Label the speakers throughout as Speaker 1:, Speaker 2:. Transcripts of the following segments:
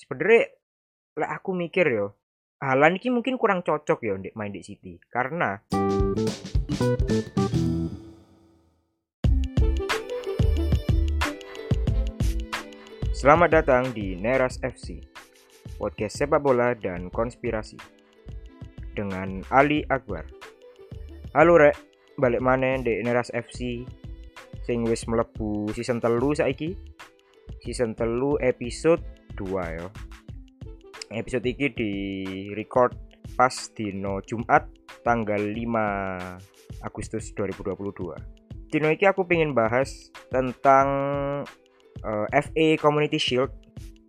Speaker 1: sebenarnya lek aku mikir yo Halan ini mungkin kurang cocok ya untuk main di City karena Selamat datang di Neras FC, podcast sepak bola dan konspirasi dengan Ali Akbar. Halo rek, balik mana di Neras FC sing wis mlebu season telu saiki. Season telu episode 2 yo. Episode iki di record pas dino Jumat tanggal 5 Agustus 2022. Dino iki aku pengen bahas tentang uh, eh, FA Community Shield.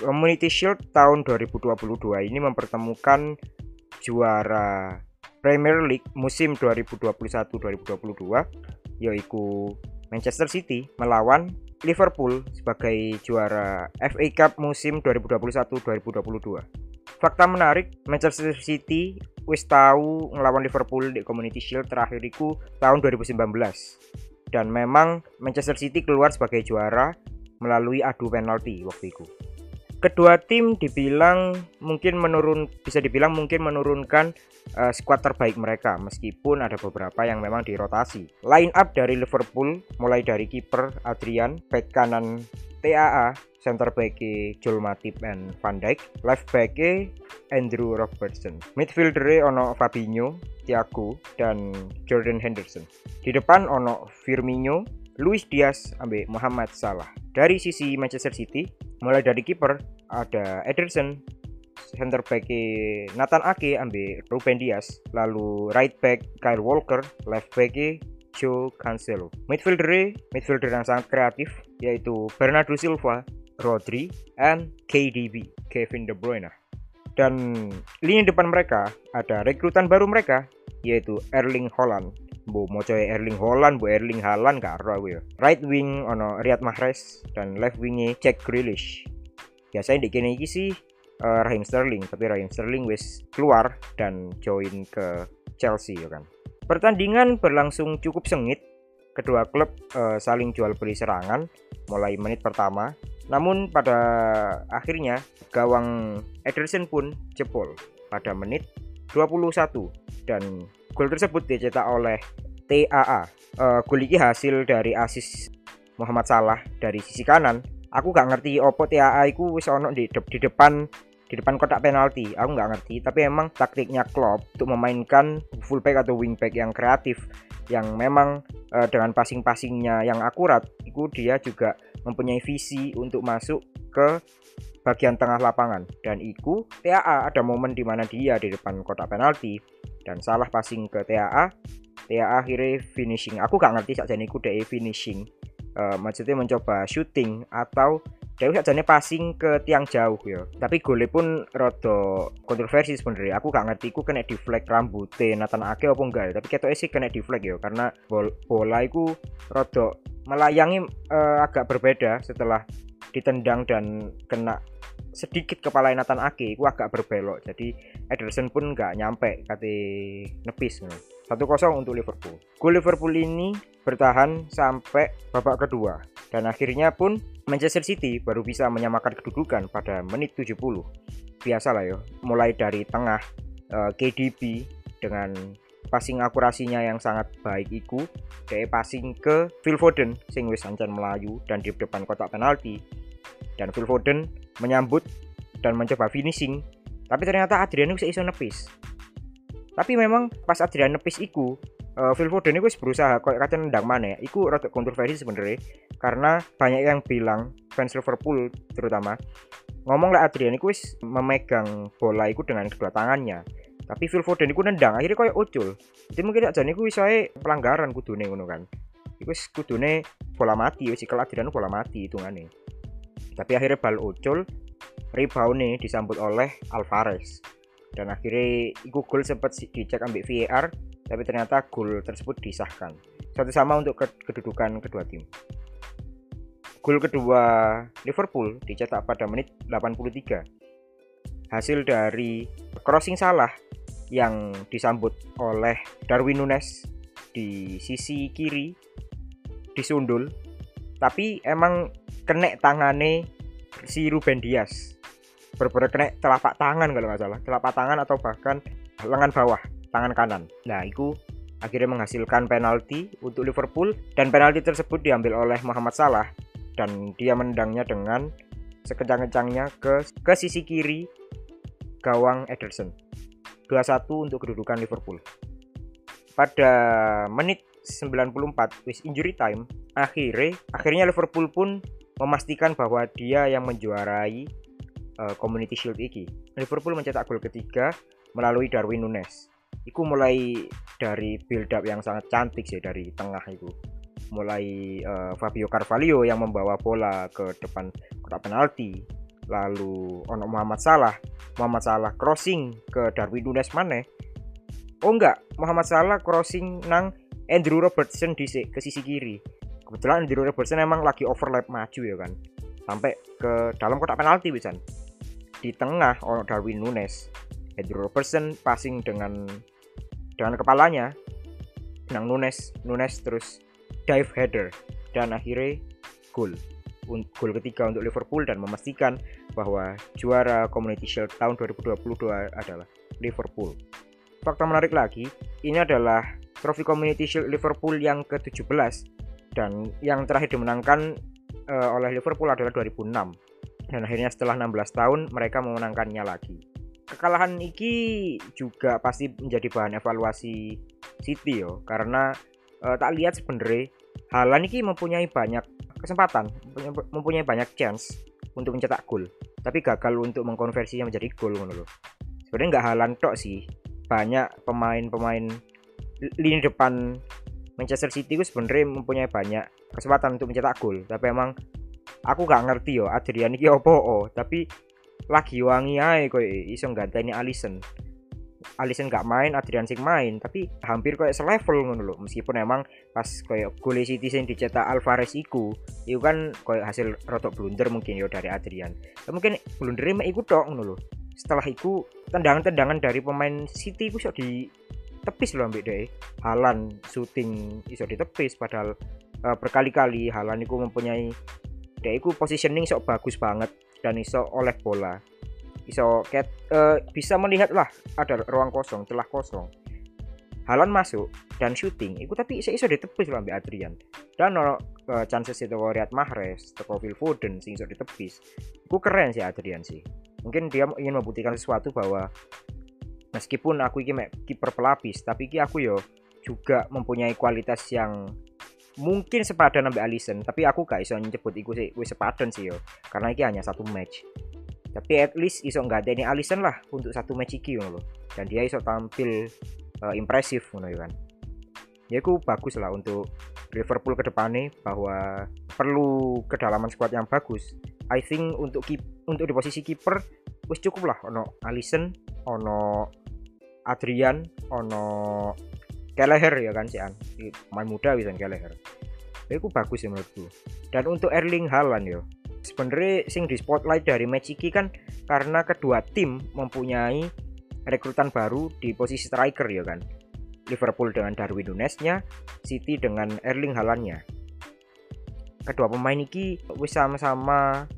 Speaker 1: Community Shield tahun 2022 ini mempertemukan juara Premier League musim 2021-2022 yaitu Manchester City melawan Liverpool sebagai juara FA Cup musim 2021-2022. Fakta menarik, Manchester City wis tahu ngelawan Liverpool di Community Shield terakhir itu tahun 2019. Dan memang Manchester City keluar sebagai juara melalui adu penalti waktu itu. Kedua tim dibilang mungkin menurun bisa dibilang mungkin menurunkan uh, skuad terbaik mereka meskipun ada beberapa yang memang dirotasi. Line up dari Liverpool mulai dari kiper Adrian, back kanan TAA, center back Joel Matip and Van Dijk, left back Andrew Robertson. Midfielder ono Fabinho, Thiago dan Jordan Henderson. Di depan ono Firmino, Luis Diaz ambil Muhammad Salah. Dari sisi Manchester City, mulai dari kiper ada Ederson, center back Nathan Ake ambil Ruben Dias, lalu right back Kyle Walker, left back Joe Cancelo. Midfielder midfielder yang sangat kreatif yaitu Bernardo Silva, Rodri, and KDB, Kevin De Bruyne. Dan lini depan mereka ada rekrutan baru mereka yaitu Erling Haaland bu mau coy Erling Holland bu Erling Haaland karo aku ya. Right wing ono Riyad Mahrez dan left wingnya Jack Grealish. Biasanya di kene iki sih uh, Raheem Sterling tapi Raheem Sterling wis keluar dan join ke Chelsea ya kan. Pertandingan berlangsung cukup sengit. Kedua klub uh, saling jual beli serangan mulai menit pertama. Namun pada akhirnya gawang Ederson pun jebol pada menit 21 dan Gol tersebut dicetak oleh TAA. Uh, gol ini hasil dari asis Muhammad Salah dari sisi kanan. Aku gak ngerti opo TAA itu wis ono di, de di depan di depan kotak penalti. Aku nggak ngerti, tapi emang taktiknya Klopp untuk memainkan fullback atau wingback yang kreatif yang memang uh, dengan passing-passingnya yang akurat, itu dia juga mempunyai visi untuk masuk ke bagian tengah lapangan dan itu TAA ada momen di mana dia di depan kotak penalti dan salah passing ke TAA ya akhirnya finishing aku gak ngerti saja niku kuda finishing uh, maksudnya mencoba shooting atau Dewi nih passing ke tiang jauh ya. Tapi gole pun rada kontroversi sebenarnya. Aku gak ngerti ku kena di flag rambut. Nathan Ake apa enggak ya. Tapi kita sih kena di flag ya karena bol bola itu rada melayangi uh, agak berbeda setelah ditendang dan kena sedikit kepala Nathan Ake aku agak berbelok. Jadi Ederson pun nggak nyampe kate nepis. 1-0 untuk Liverpool. Gol Liverpool ini bertahan sampai babak kedua dan akhirnya pun Manchester City baru bisa menyamakan kedudukan pada menit 70. Biasalah ya, mulai dari tengah eh, KDB dengan passing akurasinya yang sangat baik itu, dari passing ke Phil Foden sing wis ancan melayu dan di depan kotak penalti dan Phil Foden menyambut dan mencoba finishing tapi ternyata Adriano bisa iso nepis tapi memang pas Adrian nepis iku uh, Phil Foden itu berusaha kok kata nendang mana ya iku rada kontroversi sebenarnya karena banyak yang bilang fans Liverpool terutama ngomong lah Adrian itu memegang bola itu dengan kedua tangannya. Tapi Phil Foden itu nendang akhirnya kayak ucul. Jadi mungkin aja ini bisa pelanggaran kudune ngono kan. Iku kudune bola mati wis kalau Adrian bola mati hitungannya tapi akhirnya bal ucul rebound nih disambut oleh Alvarez dan akhirnya itu gol sempat dicek ambil VAR tapi ternyata gol tersebut disahkan. Satu sama untuk kedudukan kedua tim. Gol kedua Liverpool dicetak pada menit 83 hasil dari crossing salah yang disambut oleh Darwin Nunes di sisi kiri disundul. Tapi emang kenek tangane si Ruben Dias bener kena telapak tangan kalau nggak salah. Telapak tangan atau bahkan lengan bawah tangan kanan. Nah itu akhirnya menghasilkan penalti untuk Liverpool dan penalti tersebut diambil oleh Muhammad Salah dan dia mendangnya dengan sekencang-kencangnya ke ke sisi kiri gawang Ederson. 2-1 untuk kedudukan Liverpool. Pada menit 94 wis injury time akhirnya akhirnya Liverpool pun memastikan bahwa dia yang menjuarai uh, Community Shield iki. Liverpool mencetak gol ketiga melalui Darwin Nunes. Iku mulai dari build up yang sangat cantik sih dari tengah itu mulai uh, Fabio Carvalho yang membawa bola ke depan kotak penalti. Lalu ono Muhammad Salah. Muhammad Salah crossing ke Darwin Nunes mana oh enggak Muhammad Salah crossing nang Andrew Robertson di ke sisi kiri. Kebetulan Andrew Robertson emang lagi overlap maju ya kan. Sampai ke dalam kotak penalti bisa di tengah ono Darwin Nunes Andrew Robertson passing dengan dengan kepalanya nang Nunes Nunes terus dive header dan akhirnya gol gol ketiga untuk Liverpool dan memastikan bahwa juara Community Shield tahun 2022 adalah Liverpool. Fakta menarik lagi, ini adalah trofi Community Shield Liverpool yang ke-17 dan yang terakhir dimenangkan uh, oleh Liverpool adalah 2006. Dan akhirnya setelah 16 tahun mereka memenangkannya lagi. Kekalahan iki juga pasti menjadi bahan evaluasi City yo. Karena uh, tak lihat sebenarnya Halan ini mempunyai banyak kesempatan mempunyai banyak chance untuk mencetak gol. Tapi gagal untuk mengkonversinya menjadi gol loh sebenarnya nggak Halan tok sih. Banyak pemain-pemain lini depan Manchester City itu sebenarnya mempunyai banyak kesempatan untuk mencetak gol. Tapi emang aku gak ngerti yo Adrian ini opo oh. Tapi lagi wangi aja kok iso ini Alisson Alisson gak main Adrian sing main. Tapi hampir kayak selevel ngono lho meskipun emang pas kayak gol City sing dicetak Alvarez iku itu kan kayak hasil rotok blunder mungkin yo dari Adrian. Tapi mungkin blundernya mek iku tok ngono lho. Setelah itu tendangan-tendangan dari pemain City iku sok di tepis loh ambek deh Halan shooting iso ditepis padahal uh, berkali-kali Halan itu mempunyai dia itu positioning sok bagus banget dan iso oleh bola. Iso ket, uh, bisa melihat lah ada ruang kosong celah kosong. Halan masuk dan shooting. Itu tapi iso, iso ditepis lah Adrian. Dan no, uh, chances itu Riyad Mahrez atau Phil Foden sing iso ditepis keren sih Adrian sih. Mungkin dia ingin membuktikan sesuatu bahwa meskipun aku ini kiper pelapis tapi iki aku yo juga mempunyai kualitas yang mungkin sepadan sampai Alisson tapi aku gak iso nyebut iku sih wis sepadan sih yo. Karena ini hanya satu match. Tapi at least iso nggak ada ini Alisson lah untuk satu match iki loh dan dia iso tampil uh, impresif ngono kan. Ya aku bagus lah untuk Liverpool ke depannya bahwa perlu kedalaman squad yang bagus. I think untuk keep, untuk di posisi kiper wis cukup lah ono Alisson ono Adrian ono Keleher ya kan sih an? Main muda bisa Keleher itu bagus ya menurutku. Dan untuk Erling Haaland ya sebenarnya sing di spotlight dari match ini kan karena kedua tim mempunyai rekrutan baru di posisi striker ya kan. Liverpool dengan Darwin Nunes-nya City dengan Erling Haaland-nya. Kedua pemain ini wis sama-sama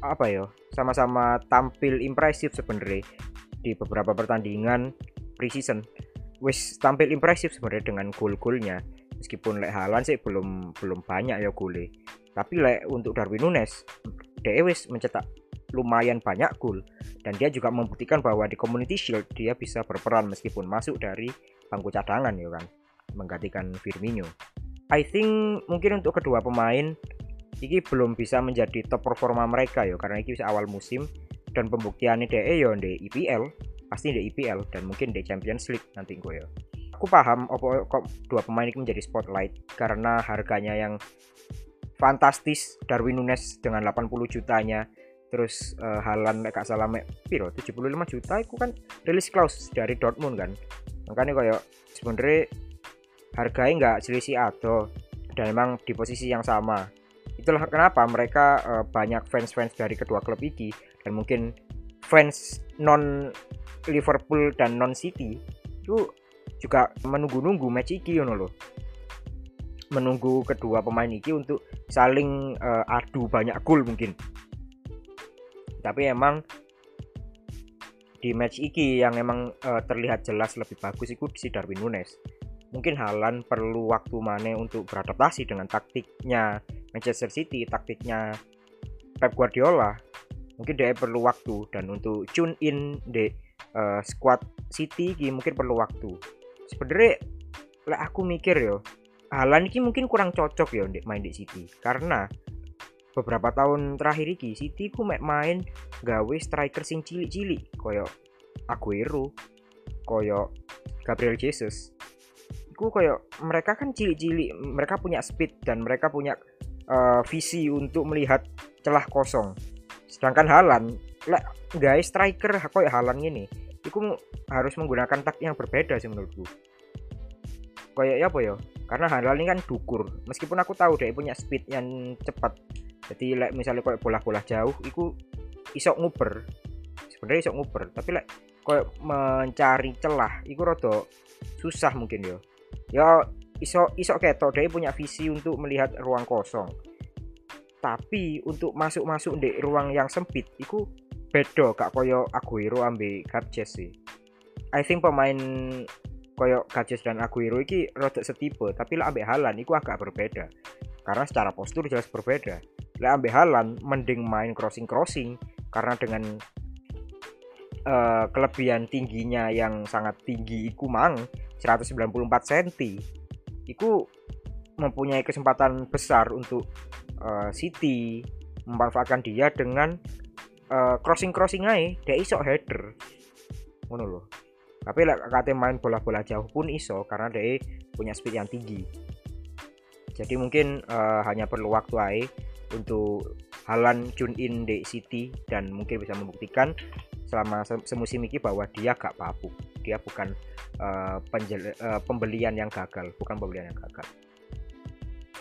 Speaker 1: apa ya sama-sama tampil impresif sebenarnya di beberapa pertandingan preseason wis tampil impresif sebenarnya dengan gol-golnya. Meskipun lek Halan sih belum belum banyak ya gole. Tapi lek untuk Darwin Nunes dia wis mencetak lumayan banyak gol. Dan dia juga membuktikan bahwa di Community Shield dia bisa berperan meskipun masuk dari bangku cadangan ya kan. Menggantikan Firmino. I think mungkin untuk kedua pemain ini belum bisa menjadi top performa mereka ya. Karena ini awal musim dan pembuktiannya DE ya di IPL pasti di IPL dan mungkin di Champions League nanti gue ya. Aku paham opo kok dua pemain ini menjadi spotlight karena harganya yang fantastis. Darwin Nunes dengan 80 jutanya terus uh, Halan gak salah mek piro? 75 juta itu kan rilis clause dari Dortmund kan? Makanya kayak sebenarnya harganya nggak selisih atau dan memang di posisi yang sama. Itulah kenapa mereka uh, banyak fans-fans dari kedua klub ini dan mungkin fans non Liverpool dan non City itu juga menunggu-nunggu match iki you loh menunggu kedua pemain iki untuk saling uh, adu banyak gol mungkin. Tapi emang di match iki yang emang uh, terlihat jelas lebih bagus itu si Darwin Nunes. Mungkin Halan perlu waktu mana untuk beradaptasi dengan taktiknya Manchester City taktiknya Pep Guardiola. Mungkin dia perlu waktu dan untuk tune in di uh, squad City ini mungkin perlu waktu. Sebenarnya lah aku mikir yo Halan ini mungkin kurang cocok ya untuk main di City. Karena beberapa tahun terakhir iki City ku main gawe striker sing cilik-cilik koyo Aguero koyo Gabriel Jesus. Iku koyo mereka kan cilik-cilik mereka punya speed dan mereka punya uh, visi untuk melihat celah kosong. Sedangkan Halan lek guys striker koyo Halan ini iku harus menggunakan tak yang berbeda sih menurutku. Koyo ya apa ya? Karena Halan ini kan dukur. Meskipun aku tahu dia punya speed yang cepat. Jadi like, misalnya kayak bola-bola jauh itu iso nguber. Sebenarnya iso nguber tapi like, kayak mencari celah itu rada susah mungkin yo ya iso iso ketok dia punya visi untuk melihat ruang kosong. Tapi untuk masuk-masuk di ruang yang sempit itu beda kak koyo Aguero ambil Gabjes sih. I think pemain koyo Gabjes dan Aguero ini rada setipe tapi lah ambil Halan itu agak berbeda. Karena secara postur jelas berbeda. Lek ambil halan mending main crossing crossing karena dengan uh, kelebihan tingginya yang sangat tinggi iku mang 194 cm iku mempunyai kesempatan besar untuk uh, City memanfaatkan dia dengan uh, crossing crossing aja dia iso header. Ngono loh tapi lek kate main bola-bola jauh pun iso karena dia punya speed yang tinggi. Jadi mungkin uh, hanya perlu waktu aja untuk Halan tune in di City dan mungkin bisa membuktikan selama semusim ini bahwa dia gak papu dia bukan uh, penjel, uh, pembelian yang gagal bukan pembelian yang gagal.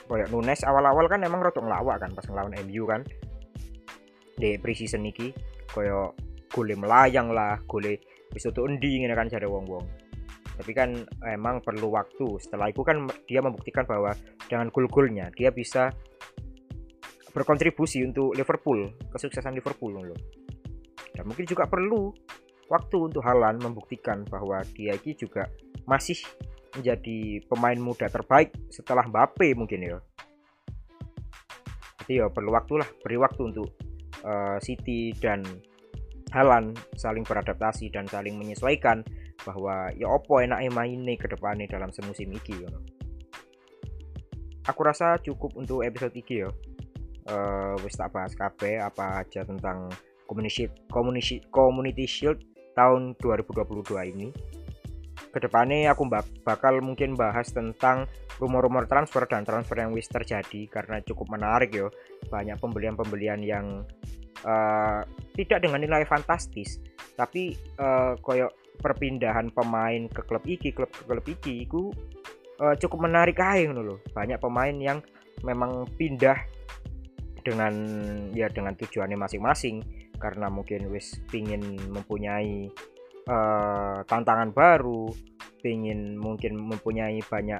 Speaker 1: Kayak Nunes awal-awal kan emang rotok ngelawak kan pas ngelawan MU kan di preseason koyo gole melayang lah gole bisa tuh endi kan cari wong-wong. Tapi kan emang perlu waktu. Setelah itu kan dia membuktikan bahwa dengan gol-golnya dia bisa berkontribusi untuk Liverpool kesuksesan Liverpool loh. Dan mungkin juga perlu waktu untuk Halan membuktikan bahwa dia ini juga masih menjadi pemain muda terbaik setelah Mbappe mungkin ya. Jadi ya perlu waktu lah beri waktu untuk City dan Halan saling beradaptasi dan saling menyesuaikan bahwa ya opo enak mainnya ke depannya dalam semusim ini ya. aku rasa cukup untuk episode ini ya uh, wis tak bahas KB apa aja tentang community community community shield tahun 2022 ini. Ke depannya aku bakal mungkin bahas tentang rumor-rumor transfer dan transfer yang wis terjadi karena cukup menarik yo. Banyak pembelian-pembelian yang uh, tidak dengan nilai fantastis tapi uh, koyok perpindahan pemain ke klub iki klub ke klub iki itu uh, cukup menarik aja loh banyak pemain yang memang pindah dengan ya dengan tujuannya masing-masing karena mungkin wis pingin mempunyai uh, tantangan baru pingin mungkin mempunyai banyak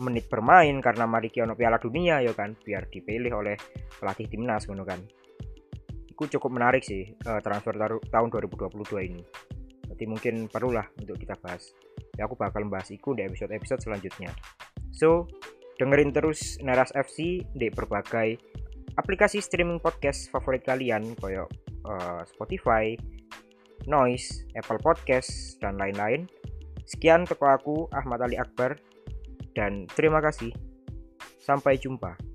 Speaker 1: menit bermain karena mari ono Piala Dunia ya kan biar dipilih oleh pelatih timnas gitu kan itu cukup menarik sih uh, transfer tahun 2022 ini jadi mungkin perlulah untuk kita bahas ya aku bakal membahas itu di episode-episode selanjutnya so dengerin terus Neras FC di berbagai aplikasi streaming podcast favorit kalian koyo uh, Spotify, Noise, Apple Podcast dan lain-lain. Sekian toko aku Ahmad Ali Akbar dan terima kasih. Sampai jumpa.